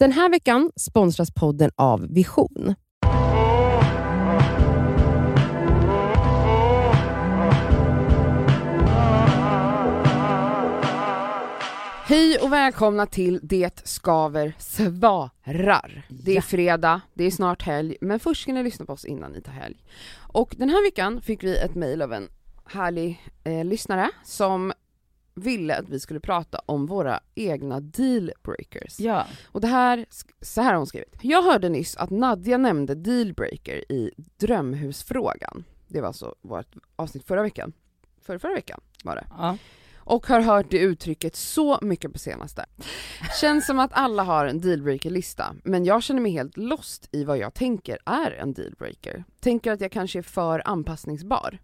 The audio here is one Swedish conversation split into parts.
Den här veckan sponsras podden av Vision. Hej och välkomna till Det skaver svarar. Det är fredag, det är snart helg, men först ska ni lyssna på oss innan ni tar helg. Och den här veckan fick vi ett mejl av en härlig eh, lyssnare som ville att vi skulle prata om våra egna dealbreakers. Ja. Och det här, så här har hon skrivit. Jag hörde nyss att Nadja nämnde dealbreaker i drömhusfrågan. Det var alltså vårt avsnitt förra veckan. Förra, förra veckan var det ja. och har hört det uttrycket så mycket på senaste. Känns som att alla har en dealbreaker-lista, men jag känner mig helt lost i vad jag tänker är en dealbreaker. Tänker att jag kanske är för anpassningsbar.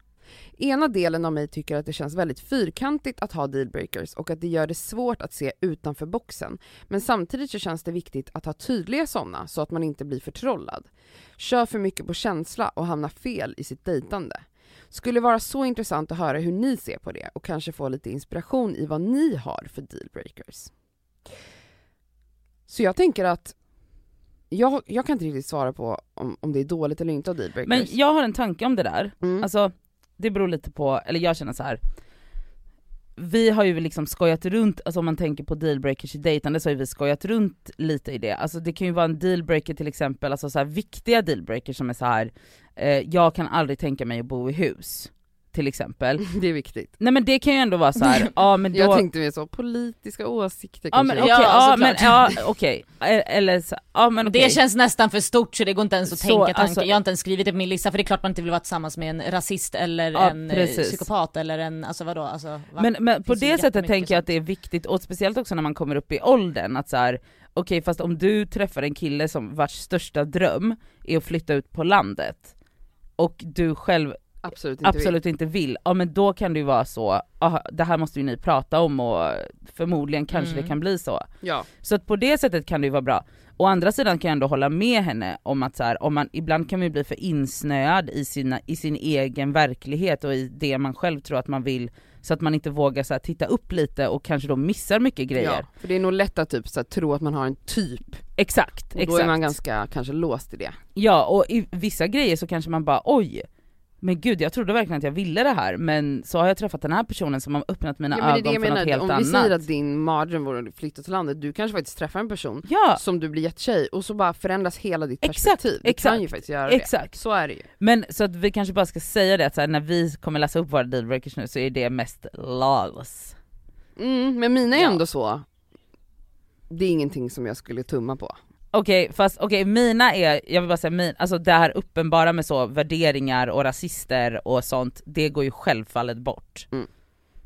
Ena delen av mig tycker att det känns väldigt fyrkantigt att ha dealbreakers och att det gör det svårt att se utanför boxen. Men samtidigt så känns det viktigt att ha tydliga sådana så att man inte blir förtrollad. Kör för mycket på känsla och hamnar fel i sitt dejtande. Skulle vara så intressant att höra hur ni ser på det och kanske få lite inspiration i vad ni har för dealbreakers. Så jag tänker att jag, jag kan inte riktigt svara på om, om det är dåligt eller inte ha dealbreakers. Men jag har en tanke om det där, mm. alltså det beror lite på, eller jag känner så här. Vi har ju liksom skojat runt, alltså om man tänker på dealbreakers i dejtande så har ju vi skojat runt lite i det. Alltså det kan ju vara en dealbreaker till exempel, alltså så här viktiga dealbreakers som är så här. Eh, jag kan aldrig tänka mig att bo i hus. Till exempel. det är viktigt. Nej men det kan ju ändå vara så här. ja men då... Jag tänkte mer så, politiska åsikter Ja kanske. men okej, Ja, ja, men ja E- eller så, ja men okej. Det känns nästan för stort så det går inte ens att Så, tänka tanken. alltså- jag har inte ens skrivit det på min lista för det är klart man inte vill vara tillsammans med en rasist eller Ja, en eh, precis. psykopat eller en, alltså vadå, alltså, va? Men, men på det sättet tänker jag att det är viktigt, och speciellt också när man kommer upp i åldern, att så här, okej fast om du träffar en kille som vars största dröm är att flytta ut på landet, och du själv absolut inte absolut inte vill, ja men då kan det ju vara så, aha, det här måste ju ni prata om och förmodligen kanske Mm. det kan bli så. vill. Ja. Så att på det sättet kan det ju vara bra. Å andra sidan kan jag ändå hålla med henne om att så här, om man, ibland kan man ju bli för insnöad i, sina, i sin egen verklighet och i det man själv tror att man vill, så att man inte vågar så här, titta upp lite och kanske då missar mycket grejer. ja, för det är nog lätt att typ, så här, tro att man har en typ, Exakt, och exakt. då är man ganska kanske låst i det. Ja och i vissa grejer så kanske man bara oj, men gud jag trodde verkligen att jag ville det här men så har jag träffat den här personen som har öppnat mina Ja, det det ögon jag för något menar, helt om annat. vi säger att din mardröm vore att flytta till landet, du kanske faktiskt träffar en person Ja, som du blir jättetjej och så bara förändras hela ditt Exakt, perspektiv. Du exakt, kan ju faktiskt göra exakt. det. Så är det ju. Men så att vi kanske bara ska säga det att så här, när vi kommer läsa upp våra dealbreakers nu så är det mest lawless. Mm, men mina är Ja. ändå så, det är ingenting som jag skulle tumma på. Okej fast okej mina är, jag vill bara säga min, alltså det här uppenbara med så värderingar och rasister och sånt, det går ju självfallet bort.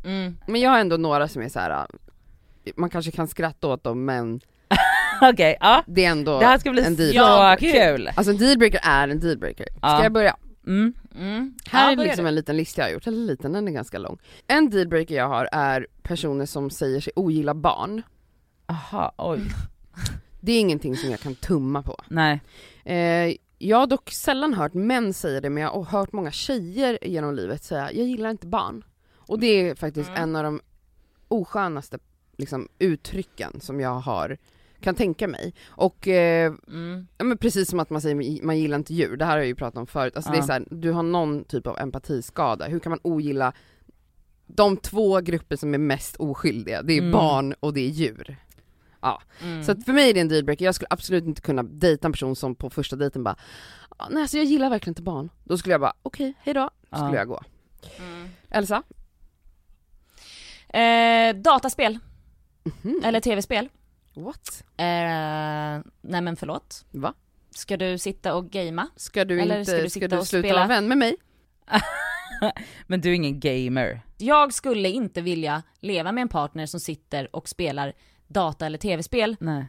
mm. Men jag har ändå några som är så här. äh, man kanske kan skratta åt dem men Okej, ja. det är ändå Det här ska bli en så deal. Ja, gud. kul! Alltså en dealbreaker är en dealbreaker. Ska Ja. jag börja? Mm. Mm. Här Ja, är liksom en liten lista jag har gjort, eller liten, den är ganska lång. En dealbreaker jag har är personer som säger sig ogilla barn. Aha, oj. Det är ingenting som jag kan tumma på. Nej. Eh, jag har dock sällan hört män säga det men jag har hört många tjejer genom livet säga jag gillar inte barn. Och det är faktiskt Mm. en av de oskönaste liksom, uttrycken som jag har, kan tänka mig. Och eh, Mm. ja, men precis som att man säger man gillar inte djur, det här har jag ju pratat om förut. Alltså det är Ja. så här, du har någon typ av empatiskada, hur kan man ogilla de två grupper som är mest oskyldiga? Det är Mm. barn och det är djur. Mm. Så för mig är det en dealbreaker, jag skulle absolut inte kunna dejta en person som på första dejten bara "Ah, Nej alltså jag gillar verkligen inte barn. Då skulle jag bara okej, hejdå, skulle Ja. jag gå. Mm. Elsa? Eh, dataspel, Mhm. eller tv-spel. What? Eh, nej men förlåt. Va? Ska du sitta och gamea? Ska du Eller inte, ska du ska sitta du och sluta spela? vara vän med mig? Men du är ingen gamer. Jag skulle inte vilja leva med en partner som sitter och spelar data eller tv-spel Nej.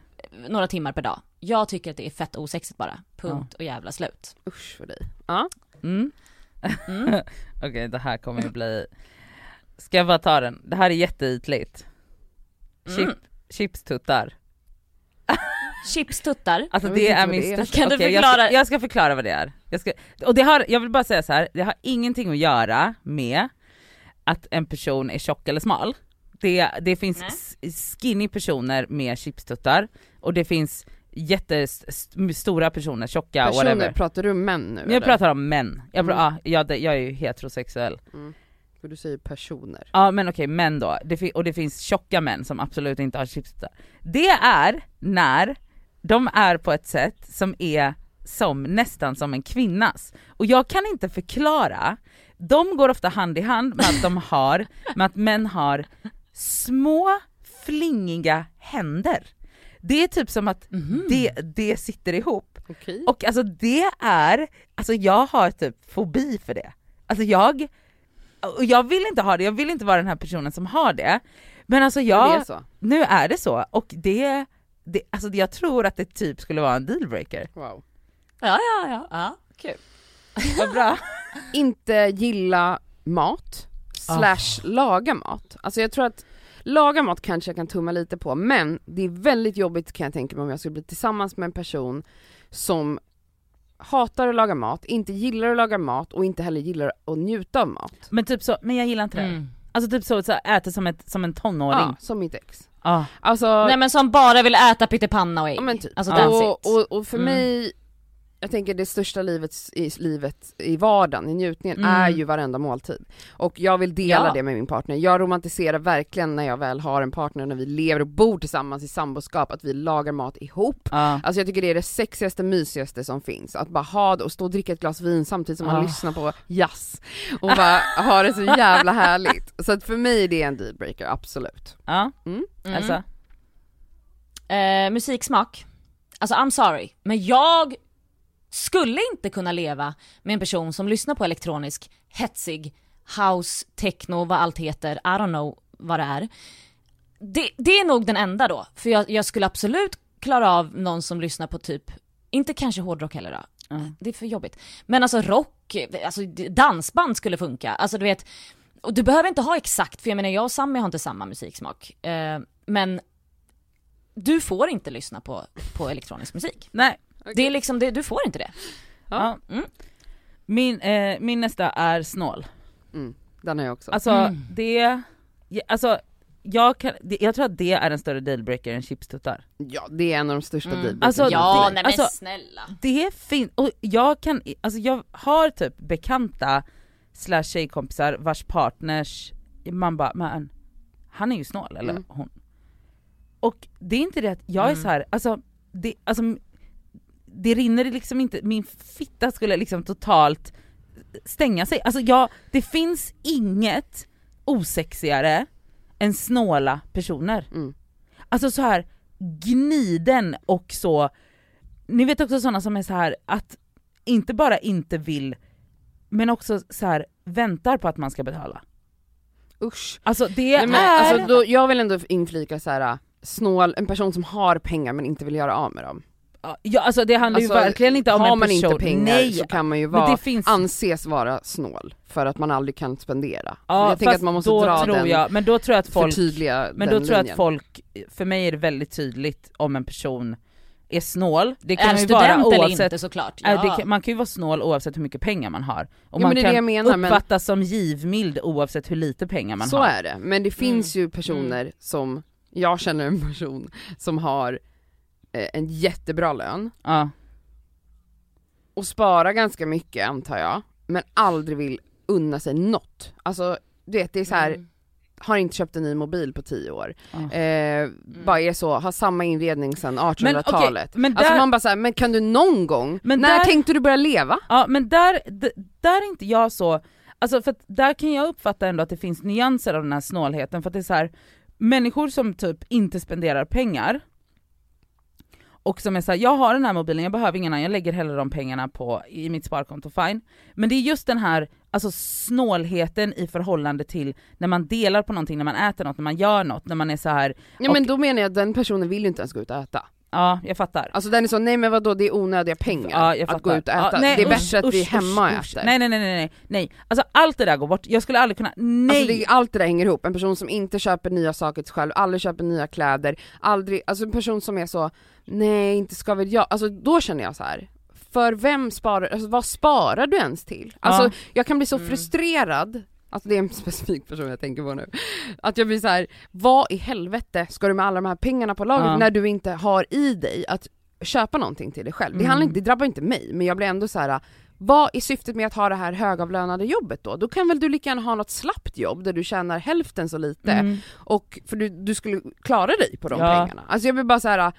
några timmar per dag. Jag tycker att det är fett osexigt bara. Punkt och jävla slut. Usch för dig. Ja. Mm. Mm. Okej det här kommer ju bli, ska jag bara ta den? Det här är jätteytligt. Chip, Mm. Chipstuttar. Chipstuttar. Alltså det är min det är. största, Kan du Okej, jag, förklara? ska, jag ska förklara vad det är. Jag ska, och det har, jag vill bara säga så här, det har ingenting att göra med att en person är tjock eller smal. Det, det finns Nej. skinny personer med chipstuttar och det finns jättestora personer, tjocka, Personer, whatever. pratar du om män nu jag eller? pratar om män, jag, pra- Mm. ja, jag, jag är ju heterosexuell. Mm. För du säger personer. Ja men okej, män då. Det och det finns tjocka män som absolut inte har chipstuttar. Det är när de är på ett sätt som är som nästan som en kvinnas. Och jag kan inte förklara, de går ofta hand i hand med att de har, med att män har små flingiga händer. Det är typ som att Mhm. det, det sitter ihop. Okej. Och alltså det är, alltså jag har typ fobi för det. Alltså jag, och jag vill inte ha det, jag vill inte vara den här personen som har det. Men alltså jag, är så. nu är det så och det, det, alltså jag tror att det typ skulle vara en dealbreaker. Wow. Ja, ja, ja. ja. Kul. Vad bra. Inte gilla mat. Slash laga mat. Alltså jag tror att laga mat kanske jag kan tumma lite på, men det är väldigt jobbigt kan jag tänka mig om jag skulle bli tillsammans med en person som hatar att laga mat, inte gillar att laga mat och inte heller gillar att njuta av mat. Men typ så, men jag gillar inte det. Mm. Alltså typ så, så äter som, ett, som en tonåring. Ja, som mitt ex. Ah. Alltså, Nej men som bara vill äta pyttipanna och ägg. ja, men typ. Alltså that's och, it. och, och för Mm. mig, jag tänker det största livet i livet, i vardagen, i njutningen, Mm. är ju varenda måltid. Och jag vill dela Ja. det med min partner. Jag romantiserar verkligen när jag väl har en partner, när vi lever och bor tillsammans i samboskap, att vi lagar mat ihop. Ja. Alltså jag tycker det är det sexigaste, mysigaste som finns. Att bara ha det och stå och dricka ett glas vin samtidigt som man Ah. lyssnar på jazz. Och bara ha det så jävla härligt. Så att för mig är det en dealbreaker, absolut. ja. Mm. Mm. Alltså. Eh, musiksmak. Alltså I'm sorry, men jag skulle inte kunna leva med en person som lyssnar på elektronisk, hetsig, house, techno, vad allt heter, I don't know vad det är. Det, det är nog den enda då, för jag, jag skulle absolut klara av någon som lyssnar på typ, inte kanske hårdrock heller då, Mm. det är för jobbigt. Men alltså rock, alltså dansband skulle funka, alltså du vet, och du behöver inte ha exakt, för jag menar jag och Sammy har inte samma musiksmak. Eh, men du får inte lyssna på, på elektronisk musik. Nej. Det är liksom, det, du får inte det. Ja. Mm. Min, eh, min nästa är snål. Mm. Den har jag också. Alltså Mm. det, ja, alltså jag, kan, jag tror att det är en större dealbreaker än chipstuttar. Ja, det är en av de största Mm. dealbreakers. Alltså, ja, det- nej men alltså- snälla. Det finns, och jag kan, alltså jag har typ bekanta slash tjejkompisar vars partners, man bara men han är ju snål eller Mm. hon. Och det är inte det att jag är Mm. så här, alltså det, alltså det rinner liksom inte, min fitta skulle liksom totalt stänga sig. Alltså jag, det finns inget osexigare än snåla personer. Mm. Alltså så här gniden och så, ni vet också sådana som är så här att inte bara inte vill, men också så här väntar på att man ska betala. Usch. Alltså det Nej, men, är... alltså, då, jag vill ändå inflika så här snål, en person som har pengar men inte vill göra av med dem. Ja, alltså det handlar Alltså, ju verkligen inte om har en man person, inte pengar nej! så kan man ju men vara, det finns, anses vara snål för att man aldrig kan spendera. ja, jag tänker att man måste dra tror den, jag, men då tror jag att folk, förtydliga men då tror jag linjen. att folk, för mig är det väldigt tydligt om en person är snål, det kan Är man ju vara eller oavsett inte såklart. Ja. Kan, man kan ju vara snål oavsett hur mycket pengar man har. Och Ja, man men kan det jag menar, men- uppfattas som givmild oavsett hur lite pengar man Så har. är det, men det finns ju personer som, jag känner en person som har en jättebra lön Ja. och sparar ganska mycket antar jag, men aldrig vill unna sig något. Alltså du vet det är så här. Mm. har inte köpt en ny mobil på tio år, Ja. eh, bara är så, har samma inredning sedan Men okej, 1800-talet. men Alltså där- man bara såhär, men kan du någon gång, Men när där- tänkte du börja leva? Ja men där, där är inte jag så, alltså för att där kan jag uppfatta ändå att det finns nyanser av den här snålheten för att det är så här, människor som typ inte spenderar pengar och som är såhär, jag har den här mobilen, jag behöver ingen annan, jag lägger hellre de pengarna på, i mitt sparkonto, fine. Men det är just den här alltså snålheten i förhållande till när man delar på någonting, när man äter något, när man gör något, när man är så här. Ja Och- men då menar jag att den personen vill ju inte ens gå ut och äta. Ja jag fattar. Alltså den är så, nej men vadå det är onödiga pengar Ja, jag att gå ut och äta. Ja, nej, det är usch, bättre att vi är hemma usch, äter. Nej nej nej nej nej. Alltså allt det där går bort, jag skulle aldrig kunna, nej! Alltså det, allt det där hänger ihop, en person som inte köper nya saker till själv, aldrig köper nya kläder, aldrig, alltså en person som är så, nej inte ska väl jag, alltså då känner jag så här. För vem sparar, alltså vad sparar du ens till? Alltså Ja. jag kan bli så Mm. frustrerad, alltså det är en specifik person jag tänker på nu, att jag blir så här: vad i helvete ska du med alla de här pengarna på lager Ja. när du inte har i dig att köpa någonting till dig själv. Det, Mm. handlar inte, det drabbar inte mig, men jag blir ändå så här. vad är syftet med att ha det här högavlönade jobbet då? Då kan väl du lika gärna ha något slappt jobb där du tjänar hälften så lite Mm. och för du, du skulle klara dig på de Ja. pengarna. Alltså jag vill bara så här.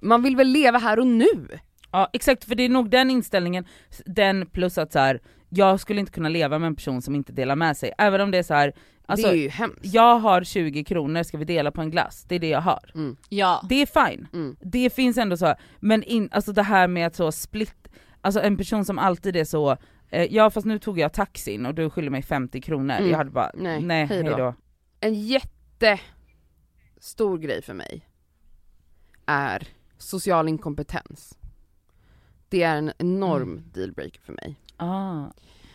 man vill väl leva här och nu? Ja exakt, för det är nog den inställningen, den plus att så här, jag skulle inte kunna leva med en person som inte delar med sig, även om det är så här, alltså, det är ju hemskt. jag har 20 kronor, ska vi dela på en glass? Det är det jag har. Mm. Ja. Det är fine, Mm. det finns ändå så, men in, alltså det här med att så split, alltså en person som alltid är så, eh, ja fast nu tog jag taxin och du skyller mig 50 kronor, Mm. jag hade bara, Nej, nej, hej hej då. då. En jättestor grej för mig är social inkompetens. Det är en enorm Mm. dealbreaker för mig. Ah.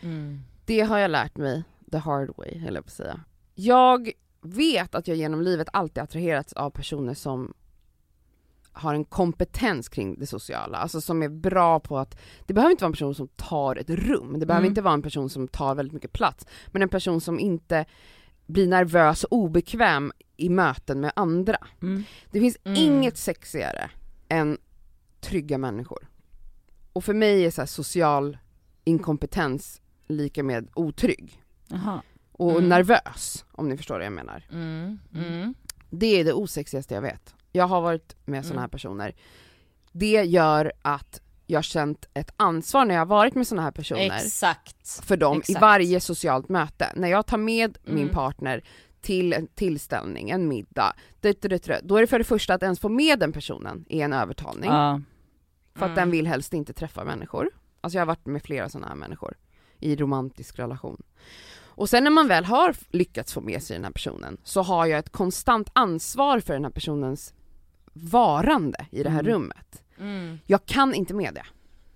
Mm. Det har jag lärt mig the hard way, höll jag på att säga. Jag vet att jag genom livet alltid attraherats av personer som har en kompetens kring det sociala, alltså som är bra på att, det behöver inte vara en person som tar ett rum, det behöver Mm. inte vara en person som tar väldigt mycket plats, men en person som inte blir nervös och obekväm i möten med andra. Mm. Det finns Mm. inget sexigare än trygga människor. Och för mig är så social inkompetens lika med otrygg Aha. och Mm. nervös, om ni förstår vad jag menar. Mm. Mm. Det är det osexigaste jag vet. Jag har varit med sådana här Mm. personer. Det gör att jag har känt ett ansvar när jag har varit med sådana här personer Exakt. för dem i exakt. varje socialt möte. När jag tar med min Mm. partner till en tillställning, en middag, då är det för det första att ens få med den personen i en övertalning. Ja. För att Mm. den vill helst inte träffa människor. Alltså jag har varit med flera sådana här människor i romantisk relation. Och sen när man väl har lyckats få med sig den här personen så har jag ett konstant ansvar för den här personens varande i det här Mm. rummet. Mm. Jag kan inte med det.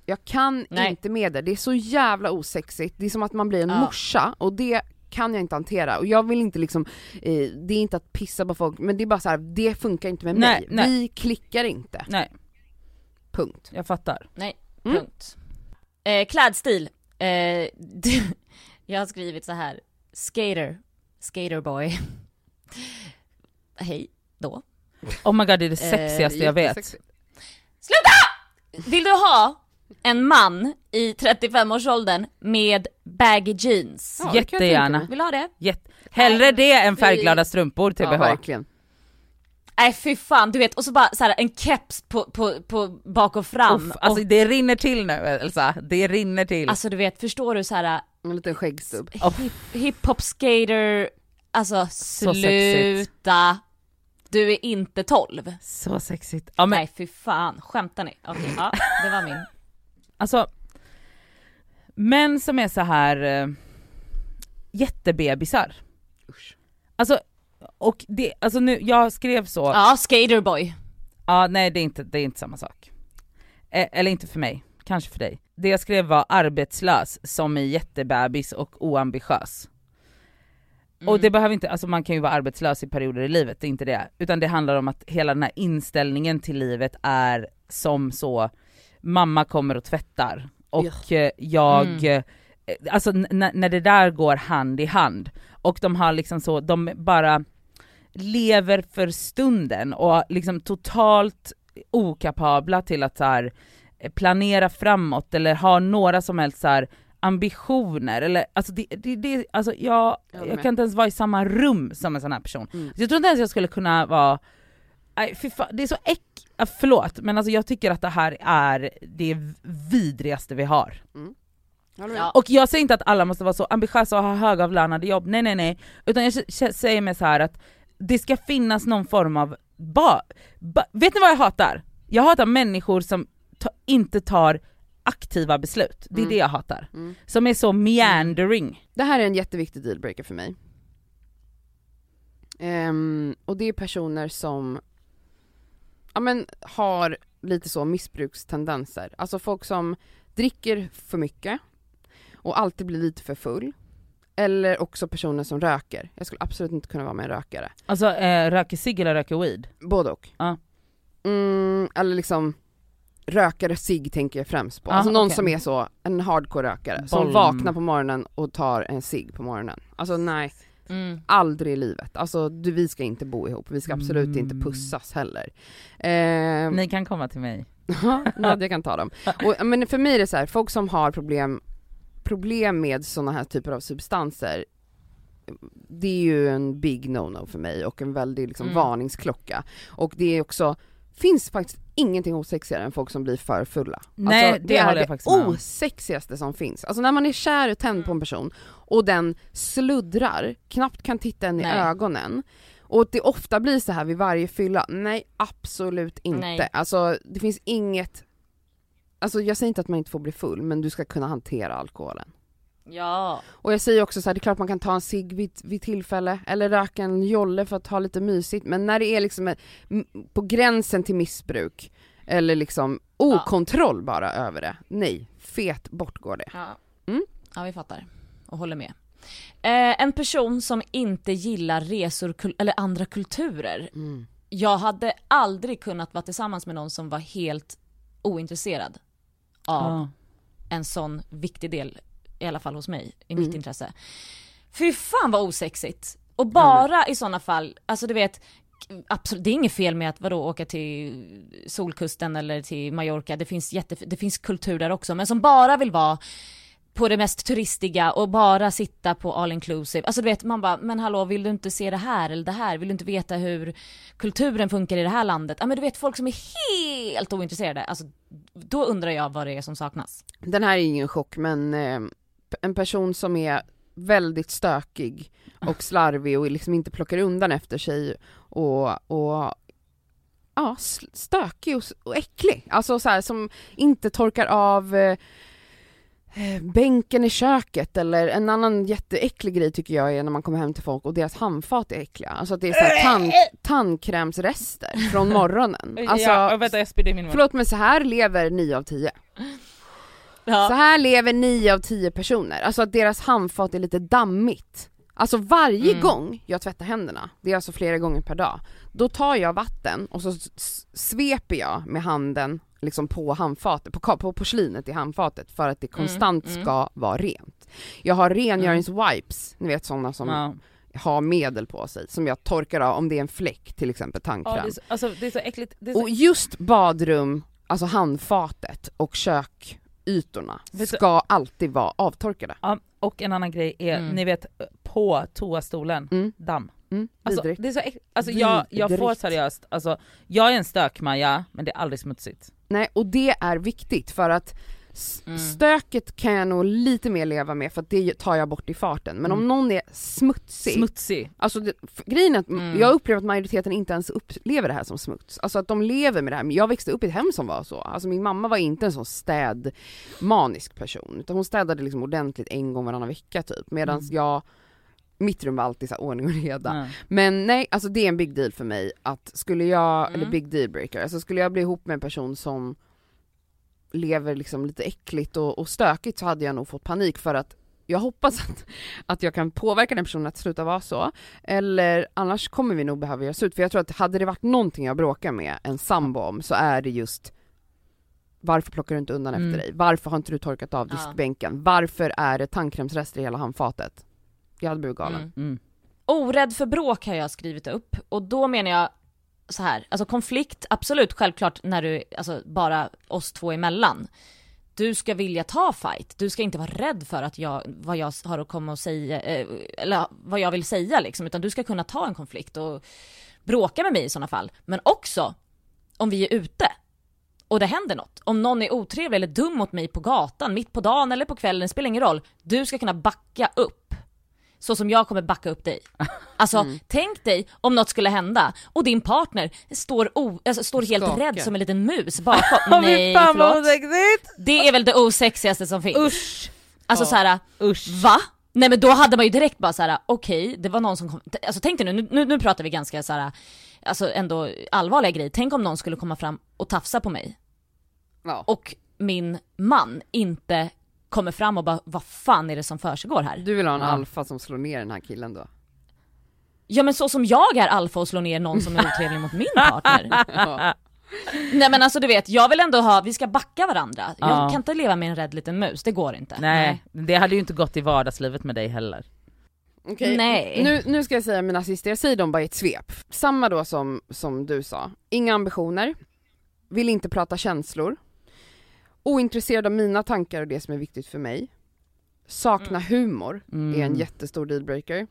Jag kan Nej. inte med det, det är så jävla osexigt, det är som att man blir en Ja. morsa och det kan jag inte hantera och jag vill inte liksom, eh, det är inte att pissa på folk men det är bara så här, det funkar inte med Nej, mig. nej. Vi klickar inte, Nej, punkt. jag fattar. Mm. Punkt. Eh, klädstil. Eh, jag har skrivit så här. Skater. Skaterboy. Hej då. Oh my god det är det Eh, sexigaste jag vet. Jättesexigt. Vill du ha en man i 35-årsåldern med baggy jeans? Ja, Jättegärna. Vill du ha det? Jätte- Hellre det än färgglada strumpor Ja, TBH. verkligen. Nej fy fan, du vet, och så bara så här, en keps på, på, på bak och fram. Uff, alltså och, det rinner till nu Elsa, det rinner till. alltså du vet, förstår du så här En liten skäggstubb. Oh. hiphop skater, alltså Så sluta. Du är inte 12. Så sexigt. Ja men Nej fy fan, skämtar ni? Okej, ja, det var min. alltså, män som är så här eh, jättebebisar. Usch. Alltså, och det, alltså nu, jag skrev så, ja, Ja, skaterboy. nej det är, inte, det är inte samma sak. Eh, eller inte för mig, kanske för dig. Det jag skrev var arbetslös som är jättebebis och oambitiös. Mm. Och det behöver inte, alltså man kan ju vara arbetslös i perioder i livet, det är inte det. Utan det handlar om att hela den här inställningen till livet är som så, mamma kommer och tvättar och eh, jag, Mm. eh, alltså när det där går hand i hand och de har liksom så, de bara lever för stunden och liksom totalt okapabla till att så här, eh, planera framåt eller ha några som helst så här, ambitioner eller alltså det, det, det alltså jag, Jag jag kan inte ens vara i samma rum som en sån här person. Mm. Jag tror inte ens jag skulle kunna vara, nej fan, det är så äck, ah, förlåt men alltså jag tycker att det här är det vidrigaste vi har. Med. Ja. Och jag säger inte att alla måste vara så ambitiösa och ha högavlönade jobb, nej nej nej. Utan jag säger mig så här att det ska finnas någon form av, ba, ba, vet ni vad jag hatar? Jag hatar människor som ta, inte tar aktiva beslut, det är Mm. det jag hatar. Mm. Som är så meandering. Det här är en jätteviktig dealbreaker för mig. Ehm, och det är personer som ja, men, har lite så missbrukstendenser. Alltså folk som dricker för mycket och alltid blir lite för full. Eller också personer som röker. Jag skulle absolut inte kunna vara med en rökare. Alltså eh, röker cigg eller röker weed? Både och. Ja. Mm, eller liksom rökare cigg tänker jag främst på. Ja, alltså någon okej. som är så, en hardcore rökare, som Boll- vaknar på morgonen och tar en cigg på morgonen. Alltså nej, Mm. aldrig i livet. Alltså du, vi ska inte bo ihop, vi ska absolut inte Mm. pussas heller. Ehm, Ni kan komma till mig. Ja, Nadja kan ta dem. Och, men för mig är det så här, folk som har problem, problem med sådana här typer av substanser, det är ju en big no-no för mig och en väldig liksom, Mm. varningsklocka. Och det är också, finns faktiskt ingenting osexigare än folk som blir för fulla. Nej, alltså, det är det med om. osexigaste som finns. Alltså när man är kär och tänd på en person och den sluddrar, knappt kan titta en i Nej. ögonen och det ofta blir så här vid varje fylla, nej absolut inte. Nej. Alltså det finns inget, alltså jag säger inte att man inte får bli full men du ska kunna hantera alkoholen. Ja. Och jag säger också så här, det är klart man kan ta en cigg vid, vid tillfälle eller röka en jolle för att ha lite mysigt men när det är liksom på gränsen till missbruk eller liksom okontroll bara över det, nej, fet bort går det. Ja. Mm. ja, vi fattar. Och håller med. Eh, en person som inte gillar resor eller andra kulturer. Jag hade aldrig kunnat vara tillsammans med någon som var helt ointresserad av Ja. en sån viktig del, i alla fall hos mig, i mitt Mm. intresse. Fy fan vad osexigt! Och bara i såna fall, alltså du vet, absolut, det är inget fel med att vadå åka till Solkusten eller till Mallorca, det finns, jätte, det finns kultur där också, men som bara vill vara på det mest turistiga och bara sitta på all inclusive. Alltså du vet, man bara, men hallå vill du inte se det här eller det här? Vill du inte veta hur kulturen funkar i det här landet? Ja men du vet folk som är helt ointresserade, alltså då undrar jag vad det är som saknas. Den här är ingen chock men eh, en person som är väldigt stökig och slarvig och liksom inte plockar undan efter sig och, och ja, stökig och, och äcklig. Alltså så här, som inte torkar av eh, bänken i köket eller en annan jätteäcklig grej tycker jag är när man kommer hem till folk och deras handfat är äckliga. Alltså att det är så här tand, tandkrämsrester från morgonen. Alltså, ja, vänta jag spydde i min mun. förlåt men så här lever 9 av 10. Så Ja. här lever 9 av 10 personer, alltså att deras handfat är lite dammigt. Alltså varje Mm. gång jag tvättar händerna, det är alltså flera gånger per dag, då tar jag vatten och så sveper jag med handen liksom på handfatet, på, på porslinet i handfatet för att det konstant mm. ska vara rent. Jag har rengöringswipes, ni vet sådana som Ja. har medel på sig, som jag torkar av om det är en fläck till exempel tandkräm. Ja, det, är så, alltså, det är så äckligt. Är så, Och just badrum, alltså handfatet och kökytorna Vet du- ska alltid vara avtorkade. ja, och en annan grej är, Mm. ni vet på toastolen, Mm. damm. Mm, Alltså, det är så alltså jag, jag får seriöst, alltså jag är en stökmaja men det är aldrig smutsigt. Nej, och det är viktigt för att Mm. stöket kan jag nog lite mer leva med för att det tar jag bort i farten. Men om Mm. någon är smutsig, Smutsig. alltså det, grejen är att Mm. jag upplever att majoriteten inte ens upplever det här som smuts. Alltså att de lever med det här. Men Jag växte upp i ett hem som var så. Alltså min mamma var inte en sån städmanisk person utan hon städade liksom ordentligt en gång varannan vecka typ. Medan Mm. jag, mitt rum var alltid så här ordning och reda. Ja. Men nej, alltså det är en big deal för mig att skulle jag, Mm. eller big deal breaker, alltså skulle jag bli ihop med en person som lever liksom lite äckligt och, och stökigt så hade jag nog fått panik för att jag hoppas att, att jag kan påverka den personen att sluta vara så, eller annars kommer vi nog behöva göra slut, för jag tror att hade det varit någonting jag bråkar med en sambo om så är det just varför plockar du inte undan Mm. efter dig? Varför har inte du torkat av Ja. diskbänken? Varför är det tandkrämsrester i hela handfatet? Jag hade blivit galen. Mm. Mm. Orädd för bråk har jag skrivit upp och då menar jag så här, alltså konflikt, absolut självklart när du, alltså bara oss två emellan. Du ska vilja ta fight, du ska inte vara rädd för att jag, vad jag har att komma och säga, eh, eller vad jag vill säga liksom, utan du ska kunna ta en konflikt och bråka med mig i sådana fall. Men också, om vi är ute och det händer något, om någon är otrevlig eller dum mot mig på gatan, mitt på dagen eller på kvällen, det spelar ingen roll. Du ska kunna backa upp. Så som jag kommer backa upp dig. Alltså tänk dig om något skulle hända och din partner står, o, alltså, står helt rädd som en liten mus bakom. Nej fan förlåt. Det är väl det osexigaste som finns. Usch! Alltså Ja. såhär, Usch. va? Nej men då hade man ju direkt bara såhär, okej det var någon som kom, alltså tänk dig nu, nu, nu pratar vi ganska såhär, alltså ändå allvarliga grejer. Tänk om någon skulle komma fram och tafsa på mig Ja. och min man inte kommer fram och bara, vad fan är det som försiggår här? Du vill ha en Ja. alfa som slår ner den här killen då? Ja men så som jag är alfa och slår ner någon som är otrevlig mot min partner. Ja. Nej men alltså du vet, jag vill ändå ha, vi ska backa varandra. Jag Ja. kan inte leva med en rädd liten mus, det går inte. Nej, det hade ju inte gått i vardagslivet med dig heller. Okej, Nej. Nu, nu ska jag säga mina sista, jag säger dem bara i ett svep. Samma då som, som du sa, inga ambitioner, vill inte prata känslor, ointresserad av mina tankar och det som är viktigt för mig, sakna humor är en Mm. jättestor dealbreaker.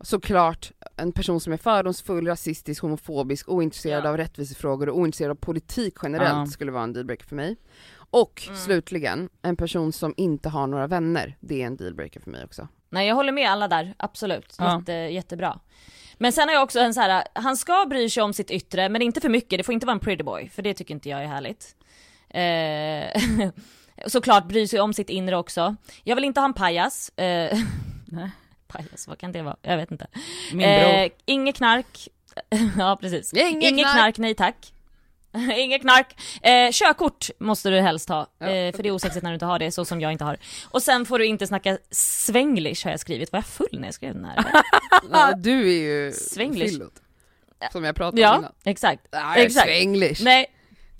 Såklart en person som är fördomsfull, rasistisk, homofobisk, ointresserad Ja. av rättvisefrågor och ointresserad av politik generellt Ja. skulle vara en dealbreaker för mig. Och Mm. slutligen, en person som inte har några vänner, det är en dealbreaker för mig också. Nej jag håller med alla där, absolut. Ja. Jätte, jättebra. Men sen har jag också en så här, han ska bry sig om sitt yttre men inte för mycket, det får inte vara en pretty boy för det tycker inte jag är härligt. Eh, såklart bry sig om sitt inre också. Jag vill inte ha en pajas. Eh, Nej. pajas, vad kan det vara? Jag vet inte. Min bror. Eh, inget knark. ja precis. Inget knark. knark, nej tack. Inget knark. Eh, körkort måste du helst ha, Ja. eh, för det är osexigt när du inte har det, så som jag inte har. Och sen får du inte snacka svenglish har jag skrivit, var jag full när jag skrev den här? Ja, du är ju Svenglish. fyllot. Som jag pratade om ja, innan. exakt. Nej, exakt. Svenglish. Nej,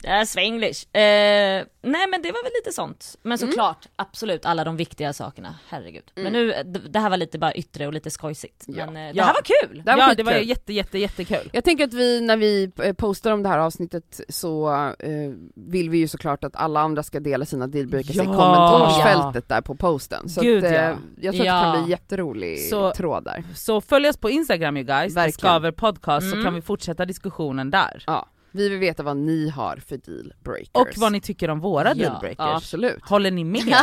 det är svenglish. Eh, nej men det var väl lite sånt. Men såklart, absolut alla de viktiga sakerna, herregud. Men Mm. nu, d- det här var lite bara yttre och lite skojsigt. Ja. Men eh, det Ja. här var kul! Det här var ja det var jätte jätte jättekul. Jag tänker att vi, när vi eh, postar om det här avsnittet så eh, vill vi ju såklart att alla andra ska dela sina dealbreakers i Ja. kommentarsfältet där på posten. Så Gud, att, eh, ja. jag tror att det kan bli jätterolig Så- tråd där. Så följ oss på Instagram you guys, Verkligen. skaver podcast så Mm. kan vi fortsätta diskussionen där. Ja, vi vill veta vad ni har för dealbreakers. Och vad ni tycker om våra Ja. dealbreakers. Ja, absolut. Håller ni med?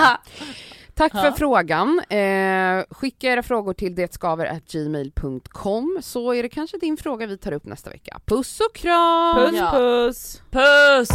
Tack för frågan. Eh, skicka era frågor till detskaver.gmail.com så är det kanske din fråga vi tar upp nästa vecka. Puss och kram! Puss Ja. puss! Puss!